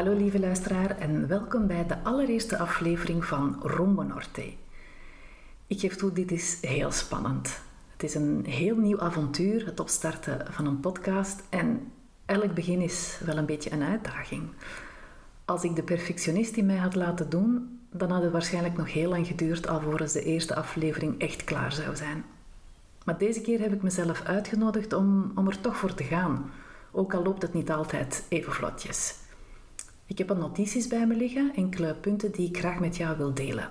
Hallo lieve luisteraar en welkom bij de allereerste aflevering van Rumbo Norte. Ik geef toe, dit is heel spannend. Het is een heel nieuw avontuur, het opstarten van een podcast en elk begin is wel een beetje een uitdaging. Als ik de perfectionist in mij had laten doen, dan had het waarschijnlijk nog heel lang geduurd alvorens de eerste aflevering echt klaar zou zijn. Maar deze keer heb ik mezelf uitgenodigd om, om er toch voor te gaan, ook al loopt het niet altijd even vlotjes. Ik heb wat notities bij me liggen, enkele punten die ik graag met jou wil delen.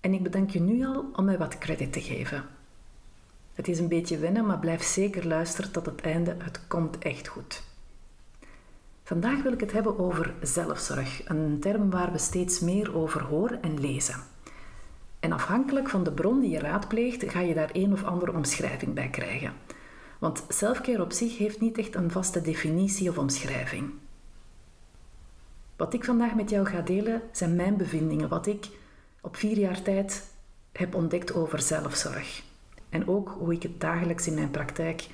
En ik bedank je nu al om mij wat credit te geven. Het is een beetje wennen, maar blijf zeker luisteren tot het einde. Het komt echt goed. Vandaag wil ik het hebben over zelfzorg, een term waar we steeds meer over horen en lezen. En afhankelijk van de bron die je raadpleegt, ga je daar een of andere omschrijving bij krijgen. Want selfcare op zich heeft niet echt een vaste definitie of omschrijving. Wat ik vandaag met jou ga delen zijn mijn bevindingen, wat ik op vier jaar tijd heb ontdekt over zelfzorg. En ook hoe ik het dagelijks in mijn praktijk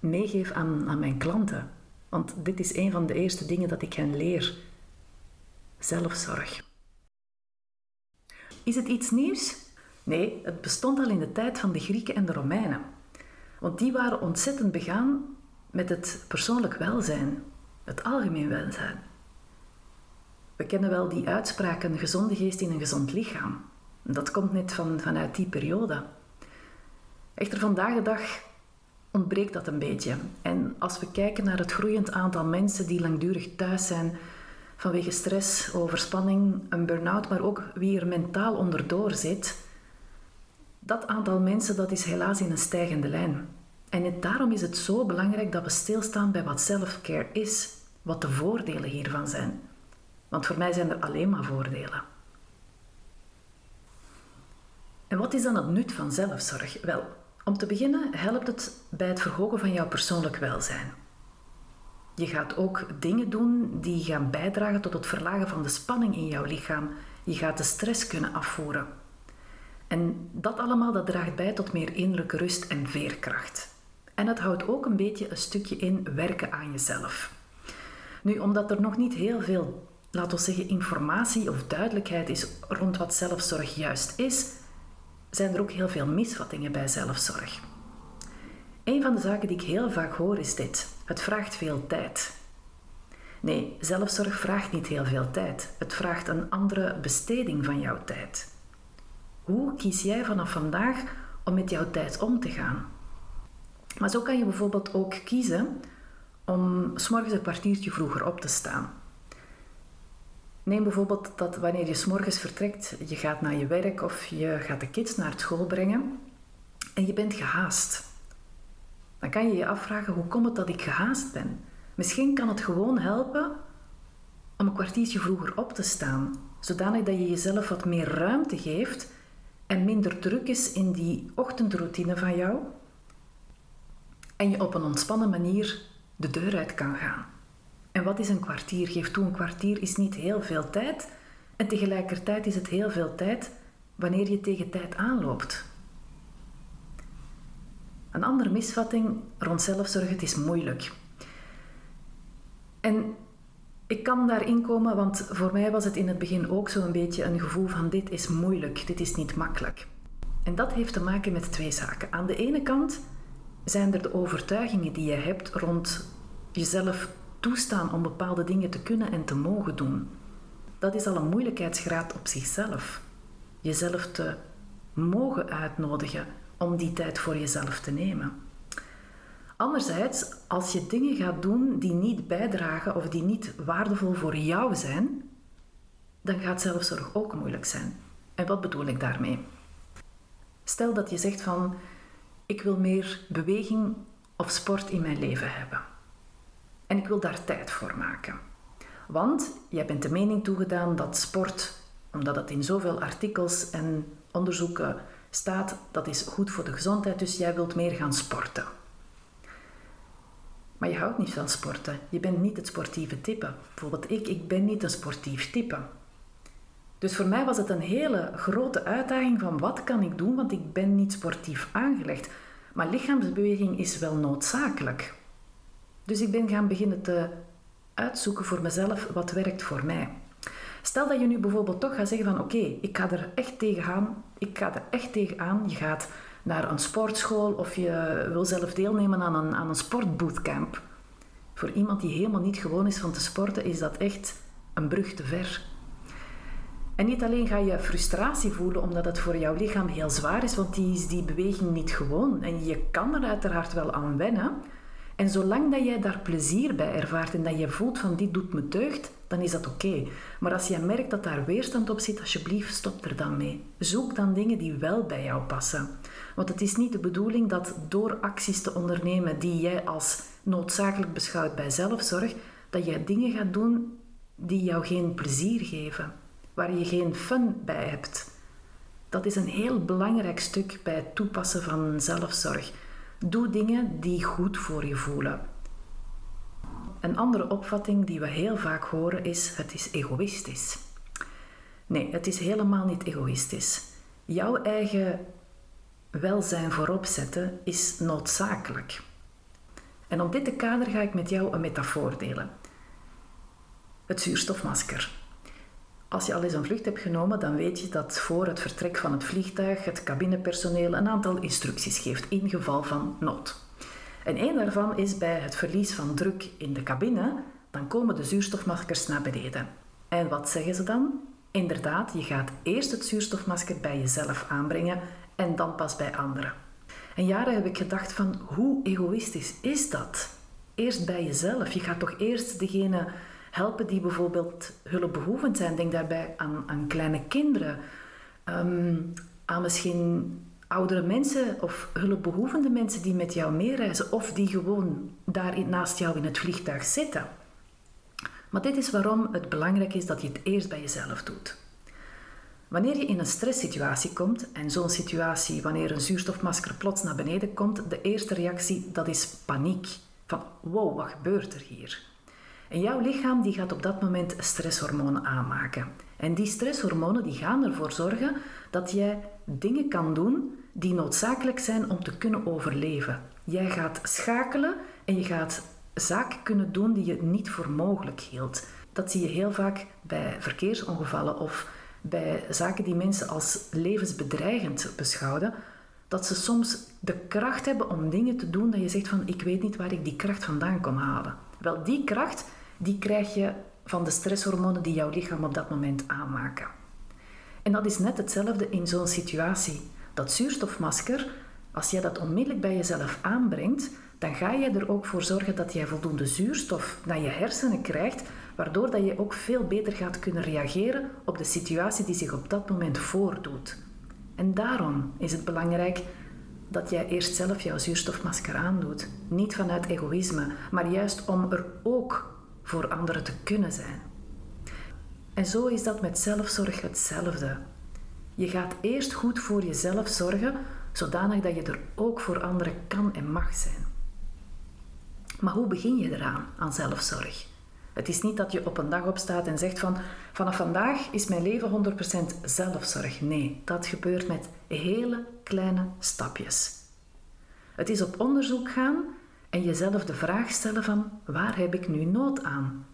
meegeef aan, aan mijn klanten. Want dit is een van de eerste dingen dat ik hen leer. Zelfzorg. Is het iets nieuws? Nee, het bestond al in de tijd van de Grieken en de Romeinen. Want die waren ontzettend begaan met het persoonlijk welzijn, het algemeen welzijn. We kennen wel die uitspraak, een gezonde geest in een gezond lichaam. Dat komt net van, vanuit die periode. Echter, vandaag de dag ontbreekt dat een beetje. En als we kijken naar het groeiend aantal mensen die langdurig thuis zijn vanwege stress, overspanning, een burn-out, maar ook wie er mentaal onderdoor zit, dat aantal mensen dat is helaas in een stijgende lijn. En daarom is het zo belangrijk dat we stilstaan bij wat self-care is, wat de voordelen hiervan zijn. Want voor mij zijn er alleen maar voordelen. En wat is dan het nut van zelfzorg? Wel, om te beginnen helpt het bij het verhogen van jouw persoonlijk welzijn. Je gaat ook dingen doen die gaan bijdragen tot het verlagen van de spanning in jouw lichaam. Je gaat de stress kunnen afvoeren. En dat allemaal dat draagt bij tot meer innerlijke rust en veerkracht. En het houdt ook een beetje een stukje in werken aan jezelf. Nu, omdat er nog niet heel veel laten we zeggen, informatie of duidelijkheid is rond wat zelfzorg juist is, zijn er ook heel veel misvattingen bij zelfzorg. Een van de zaken die ik heel vaak hoor is dit: het vraagt veel tijd. Nee, zelfzorg vraagt niet heel veel tijd. Het vraagt een andere besteding van jouw tijd. Hoe kies jij vanaf vandaag om met jouw tijd om te gaan? Maar zo kan je bijvoorbeeld ook kiezen om s'morgens een kwartiertje vroeger op te staan. Neem bijvoorbeeld dat wanneer je s'morgens vertrekt, je gaat naar je werk of je gaat de kids naar school brengen en je bent gehaast. Dan kan je je afvragen, hoe komt het dat ik gehaast ben? Misschien kan het gewoon helpen om een kwartiertje vroeger op te staan, zodanig dat je jezelf wat meer ruimte geeft en minder druk is in die ochtendroutine van jou en je op een ontspannen manier de deur uit kan gaan. En wat is een kwartier? Geef toe, een kwartier is niet heel veel tijd. En tegelijkertijd is het heel veel tijd wanneer je tegen tijd aanloopt. Een andere misvatting rond zelfzorg, het is moeilijk. En ik kan daarin komen, want voor mij was het in het begin ook zo'n beetje een gevoel van dit is moeilijk, dit is niet makkelijk. En dat heeft te maken met twee zaken. Aan de ene kant zijn er de overtuigingen die je hebt rond jezelf toestaan om bepaalde dingen te kunnen en te mogen doen. Dat is al een moeilijkheidsgraad op zichzelf. Jezelf te mogen uitnodigen om die tijd voor jezelf te nemen. Anderzijds, als je dingen gaat doen die niet bijdragen of die niet waardevol voor jou zijn, dan gaat zelfzorg ook moeilijk zijn. En wat bedoel ik daarmee? Stel dat je zegt van ik wil meer beweging of sport in mijn leven hebben. En ik wil daar tijd voor maken. Want jij bent de mening toegedaan dat sport, omdat het in zoveel artikels en onderzoeken staat, dat is goed voor de gezondheid, dus jij wilt meer gaan sporten. Maar je houdt niet van sporten. Je bent niet het sportieve type. Bijvoorbeeld ik, ik ben niet een sportief type. Dus voor mij was het een hele grote uitdaging van wat kan ik doen, want ik ben niet sportief aangelegd. Maar lichaamsbeweging is wel noodzakelijk. Dus ik ben gaan beginnen te uitzoeken voor mezelf wat werkt voor mij. Stel dat je nu bijvoorbeeld toch gaat zeggen van oké, ik ga er echt tegenaan, ik ga er echt tegenaan. Je gaat naar een sportschool of je wil zelf deelnemen aan een, aan een sportbootcamp. Voor iemand die helemaal niet gewoon is van te sporten, is dat echt een brug te ver. En niet alleen ga je frustratie voelen omdat het voor jouw lichaam heel zwaar is, want die is die beweging niet gewoon. En je kan er uiteraard wel aan wennen. En zolang dat jij daar plezier bij ervaart en dat je voelt van dit doet me deugd, dan is dat oké. Maar als je merkt dat daar weerstand op zit, alsjeblieft stop er dan mee. Zoek dan dingen die wel bij jou passen. Want het is niet de bedoeling dat door acties te ondernemen die jij als noodzakelijk beschouwt bij zelfzorg, dat jij dingen gaat doen die jou geen plezier geven waar je geen fun bij hebt. Dat is een heel belangrijk stuk bij het toepassen van zelfzorg. Doe dingen die goed voor je voelen. Een andere opvatting die we heel vaak horen is: het is egoïstisch. Nee, het is helemaal niet egoïstisch. Jouw eigen welzijn voorop zetten is noodzakelijk. En op dit kader ga ik met jou een metafoor delen: het zuurstofmasker. Als je al eens een vlucht hebt genomen, dan weet je dat voor het vertrek van het vliegtuig het cabinepersoneel een aantal instructies geeft in geval van nood. En één daarvan is bij het verlies van druk in de cabine, dan komen de zuurstofmaskers naar beneden. En wat zeggen ze dan? Inderdaad, je gaat eerst het zuurstofmasker bij jezelf aanbrengen en dan pas bij anderen. En jaren heb ik gedacht van hoe egoïstisch is dat? Eerst bij jezelf. Je gaat toch eerst degene helpen die bijvoorbeeld hulpbehoevend zijn. Denk daarbij aan, aan kleine kinderen, ehm, aan misschien oudere mensen of hulpbehoevende mensen die met jou meereizen of die gewoon daar naast jou in het vliegtuig zitten. Maar dit is waarom het belangrijk is dat je het eerst bij jezelf doet. Wanneer je in een stresssituatie komt, en zo'n situatie wanneer een zuurstofmasker plots naar beneden komt, de eerste reactie dat is paniek. Van wow, wat gebeurt er hier? En jouw lichaam die gaat op dat moment stresshormonen aanmaken. En die stresshormonen die gaan ervoor zorgen dat jij dingen kan doen die noodzakelijk zijn om te kunnen overleven. Jij gaat schakelen en je gaat zaken kunnen doen die je niet voor mogelijk hield. Dat zie je heel vaak bij verkeersongevallen of bij zaken die mensen als levensbedreigend beschouwen. Dat ze soms de kracht hebben om dingen te doen dat je zegt van ik weet niet waar ik die kracht vandaan kon halen. Wel, die kracht die krijg je van de stresshormonen die jouw lichaam op dat moment aanmaken. En dat is net hetzelfde in zo'n situatie. Dat zuurstofmasker, als jij dat onmiddellijk bij jezelf aanbrengt, dan ga je er ook voor zorgen dat jij voldoende zuurstof naar je hersenen krijgt, waardoor dat je ook veel beter gaat kunnen reageren op de situatie die zich op dat moment voordoet. En daarom is het belangrijk dat jij eerst zelf jouw zuurstofmasker aandoet. Niet vanuit egoïsme, maar juist om er ook voor anderen te kunnen zijn. En zo is dat met zelfzorg hetzelfde. Je gaat eerst goed voor jezelf zorgen, zodanig dat je er ook voor anderen kan en mag zijn. Maar hoe begin je eraan, aan zelfzorg? Het is niet dat je op een dag opstaat en zegt van vanaf vandaag is mijn leven 100% zelfzorg. Nee, dat gebeurt met hele kleine stapjes. Het is op onderzoek gaan en jezelf de vraag stellen van waar heb ik nu nood aan?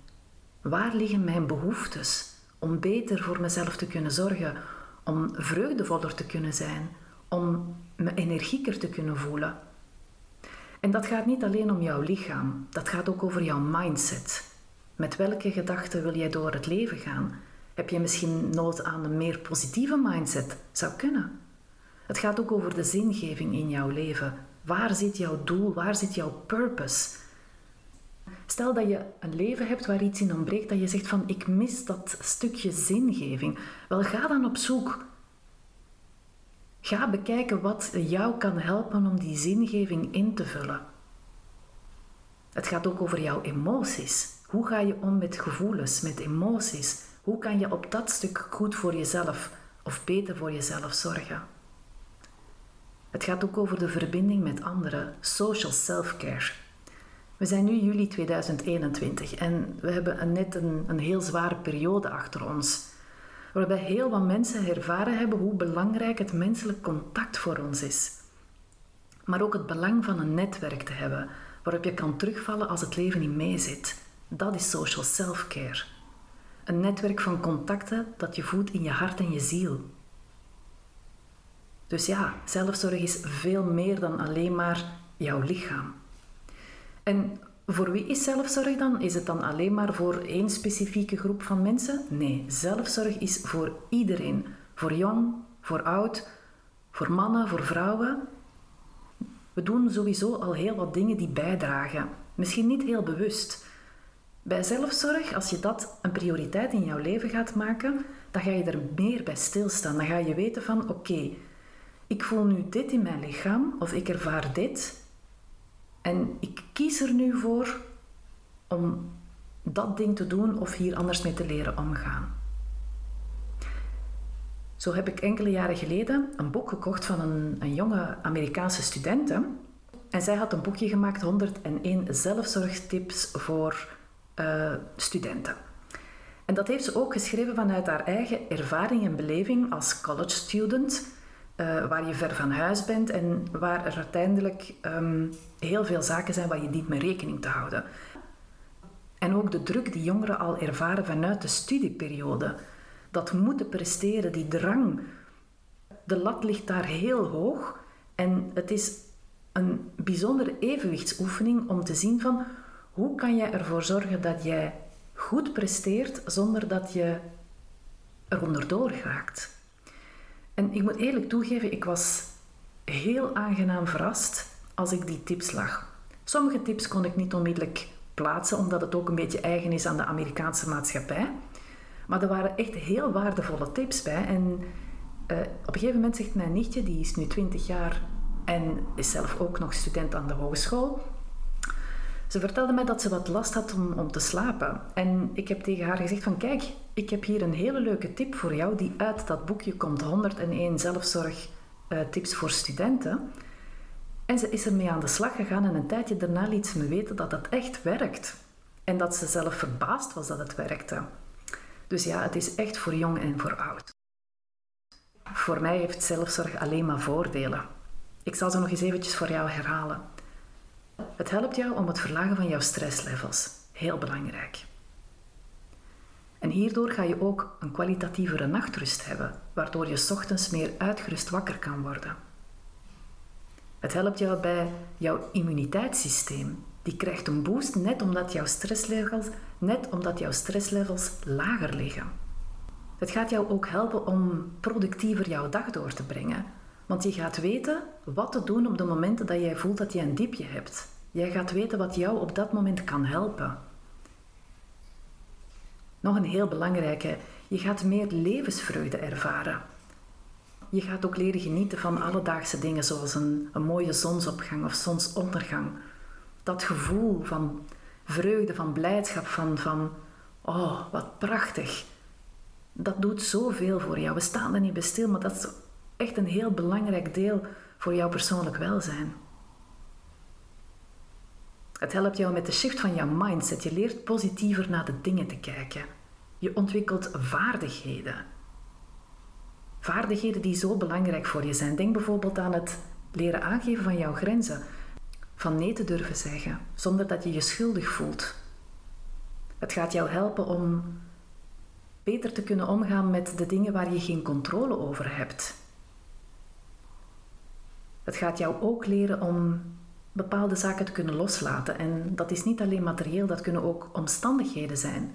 Waar liggen mijn behoeftes om beter voor mezelf te kunnen zorgen, om vreugdevoller te kunnen zijn, om me energieker te kunnen voelen? En dat gaat niet alleen om jouw lichaam, dat gaat ook over jouw mindset. Met welke gedachten wil jij door het leven gaan? Heb je misschien nood aan een meer positieve mindset? Zou kunnen. Het gaat ook over de zingeving in jouw leven. Waar zit jouw doel? Waar zit jouw purpose? Stel dat je een leven hebt waar iets in ontbreekt, dat je zegt van ik mis dat stukje zingeving. Wel, ga dan op zoek. Ga bekijken wat jou kan helpen om die zingeving in te vullen. Het gaat ook over jouw emoties. Hoe ga je om met gevoelens, met emoties? Hoe kan je op dat stuk goed voor jezelf of beter voor jezelf zorgen? Het gaat ook over de verbinding met anderen, social self-care. We zijn nu juli 2021 en we hebben net een, een heel zware periode achter ons, waarbij heel wat mensen ervaren hebben hoe belangrijk het menselijk contact voor ons is. Maar ook het belang van een netwerk te hebben waarop je kan terugvallen als het leven niet meezit. Dat is social self-care. Een netwerk van contacten dat je voedt in je hart en je ziel. Dus ja, zelfzorg is veel meer dan alleen maar jouw lichaam. En voor wie is zelfzorg dan? Is het dan alleen maar voor één specifieke groep van mensen? Nee, zelfzorg is voor iedereen. Voor jong, voor oud, voor mannen, voor vrouwen. We doen sowieso al heel wat dingen die bijdragen. Misschien niet heel bewust. Bij zelfzorg, als je dat een prioriteit in jouw leven gaat maken, dan ga je er meer bij stilstaan. Dan ga je weten van oké, ik voel nu dit in mijn lichaam of ik ervaar dit. En ik kies er nu voor om dat ding te doen of hier anders mee te leren omgaan. Zo heb ik enkele jaren geleden een boek gekocht van een, een jonge Amerikaanse studente. En zij had een boekje gemaakt, 101 zelfzorgtips voor uh, studenten. En dat heeft ze ook geschreven vanuit haar eigen ervaring en beleving als college student, uh, waar je ver van huis bent en waar er uiteindelijk um, heel veel zaken zijn waar je niet mee rekening te houden. En ook de druk die jongeren al ervaren vanuit de studieperiode. Dat moeten presteren, die drang. De lat ligt daar heel hoog en het is een bijzondere evenwichtsoefening om te zien van hoe kan je ervoor zorgen dat jij goed presteert zonder dat je er onderdoor raakt. En ik moet eerlijk toegeven, ik was heel aangenaam verrast als ik die tips lag. Sommige tips kon ik niet onmiddellijk plaatsen, omdat het ook een beetje eigen is aan de Amerikaanse maatschappij. Maar er waren echt heel waardevolle tips bij. En uh, op een gegeven moment zegt mijn nichtje, die is nu 20 jaar en is zelf ook nog student aan de hogeschool. Ze vertelde mij dat ze wat last had om, om te slapen. En ik heb tegen haar gezegd van kijk, ik heb hier een hele leuke tip voor jou die uit dat boekje komt, 101 zelfzorg uh, tips voor studenten. En ze is ermee aan de slag gegaan en een tijdje daarna liet ze me weten dat dat echt werkt. En dat ze zelf verbaasd was dat het werkte. Dus ja, het is echt voor jong en voor oud. Voor mij heeft zelfzorg alleen maar voordelen. Ik zal ze nog eens eventjes voor jou herhalen. Het helpt jou om het verlagen van jouw stresslevels. Heel belangrijk. Hierdoor ga je ook een kwalitatievere nachtrust hebben, waardoor je ochtends meer uitgerust wakker kan worden. Het helpt jou bij jouw immuniteitssysteem. Die krijgt een boost net omdat jouw stresslevels, net omdat jouw stresslevels lager liggen. Het gaat jou ook helpen om productiever jouw dag door te brengen, want je gaat weten wat te doen op de momenten dat jij voelt dat je een diepje hebt. Jij gaat weten wat jou op dat moment kan helpen. Nog een heel belangrijke, je gaat meer levensvreugde ervaren. Je gaat ook leren genieten van alledaagse dingen zoals een, een mooie zonsopgang of zonsondergang. Dat gevoel van vreugde, van blijdschap, van, van oh, wat prachtig. Dat doet zoveel voor jou. We staan er niet bij stil, maar dat is echt een heel belangrijk deel voor jouw persoonlijk welzijn. Het helpt jou met de shift van jouw mindset. Je leert positiever naar de dingen te kijken. Je ontwikkelt vaardigheden. Vaardigheden die zo belangrijk voor je zijn. Denk bijvoorbeeld aan het leren aangeven van jouw grenzen. Van nee te durven zeggen, zonder dat je je schuldig voelt. Het gaat jou helpen om beter te kunnen omgaan met de dingen waar je geen controle over hebt. Het gaat jou ook leren om bepaalde zaken te kunnen loslaten. En dat is niet alleen materieel, dat kunnen ook omstandigheden zijn.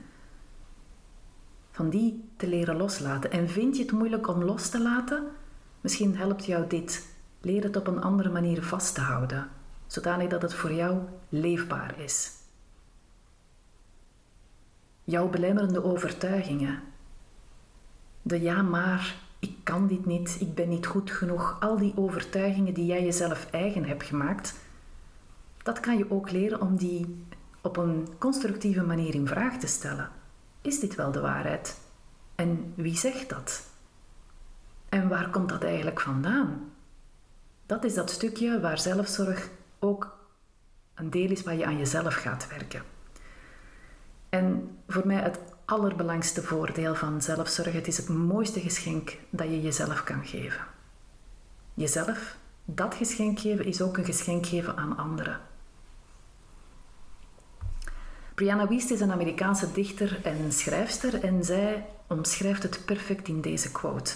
Van die te leren loslaten. En vind je het moeilijk om los te laten? Misschien helpt jou dit. Leer het op een andere manier vast te houden, zodanig dat het voor jou leefbaar is. Jouw belemmerende overtuigingen. De ja maar, ik kan dit niet, ik ben niet goed genoeg, al die overtuigingen die jij jezelf eigen hebt gemaakt, dat kan je ook leren om die op een constructieve manier in vraag te stellen. Is dit wel de waarheid? En wie zegt dat? En waar komt dat eigenlijk vandaan? Dat is dat stukje waar zelfzorg ook een deel is waar je aan jezelf gaat werken. En voor mij het allerbelangrijkste voordeel van zelfzorg, het is het mooiste geschenk dat je jezelf kan geven. Jezelf dat geschenk geven is ook een geschenk geven aan anderen. Brianna Wiest is een Amerikaanse dichter en schrijfster en zij omschrijft het perfect in deze quote.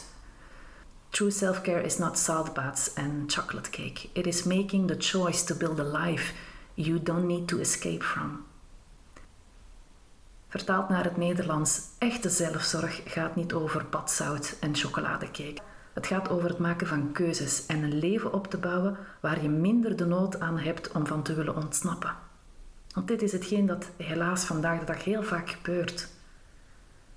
True self-care is not salt baths and chocolate cake. It is making the choice to build a life you don't need to escape from. Vertaald naar het Nederlands, echte zelfzorg gaat niet over badzout en chocoladecake. Het gaat over het maken van keuzes en een leven op te bouwen waar je minder de nood aan hebt om van te willen ontsnappen. Want dit is hetgeen dat helaas vandaag de dag heel vaak gebeurt.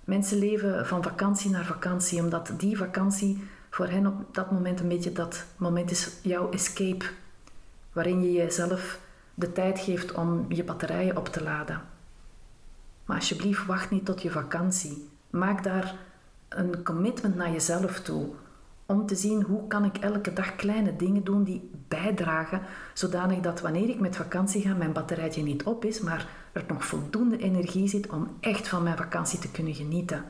Mensen leven van vakantie naar vakantie, omdat die vakantie voor hen op dat moment een beetje dat moment is jouw escape, waarin je jezelf de tijd geeft om je batterijen op te laden. Maar alsjeblieft, wacht niet tot je vakantie. Maak daar een commitment naar jezelf toe om te zien hoe kan ik elke dag kleine dingen doen die bijdragen, zodanig dat wanneer ik met vakantie ga, mijn batterijtje niet op is, maar er nog voldoende energie zit om echt van mijn vakantie te kunnen genieten.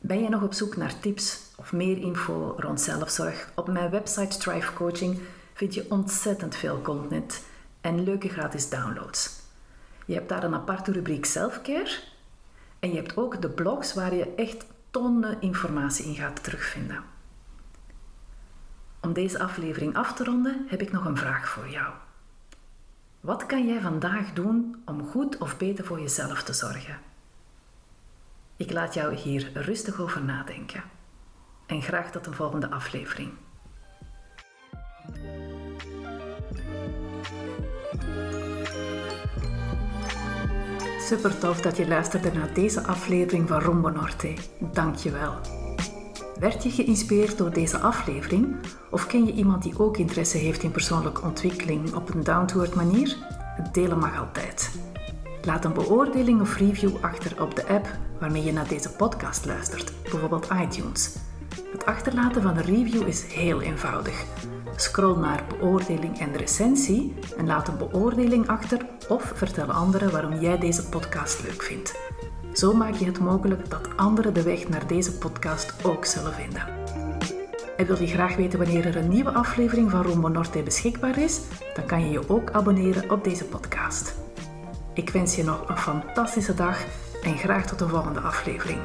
Ben je nog op zoek naar tips of meer info rond zelfzorg? Op mijn website Strive Coaching vind je ontzettend veel content en leuke gratis downloads. Je hebt daar een aparte rubriek selfcare en je hebt ook de blogs waar je echt tonnen informatie in gaat terugvinden. Om deze aflevering af te ronden heb ik nog een vraag voor jou. Wat kan jij vandaag doen om goed of beter voor jezelf te zorgen? Ik laat jou hier rustig over nadenken. En graag tot een volgende aflevering. Super tof dat je luisterde naar deze aflevering van Rombo Norte. Dank je wel. Werd je geïnspireerd door deze aflevering? Of ken je iemand die ook interesse heeft in persoonlijke ontwikkeling op een down-to-earth manier? Delen mag altijd. Laat een beoordeling of review achter op de app waarmee je naar deze podcast luistert, bijvoorbeeld iTunes. Het achterlaten van een review is heel eenvoudig. Scroll naar beoordeling en recensie en laat een beoordeling achter of vertel anderen waarom jij deze podcast leuk vindt. Zo maak je het mogelijk dat anderen de weg naar deze podcast ook zullen vinden. En wil je graag weten wanneer er een nieuwe aflevering van Rombo Norte beschikbaar is? Dan kan je je ook abonneren op deze podcast. Ik wens je nog een fantastische dag en graag tot de volgende aflevering.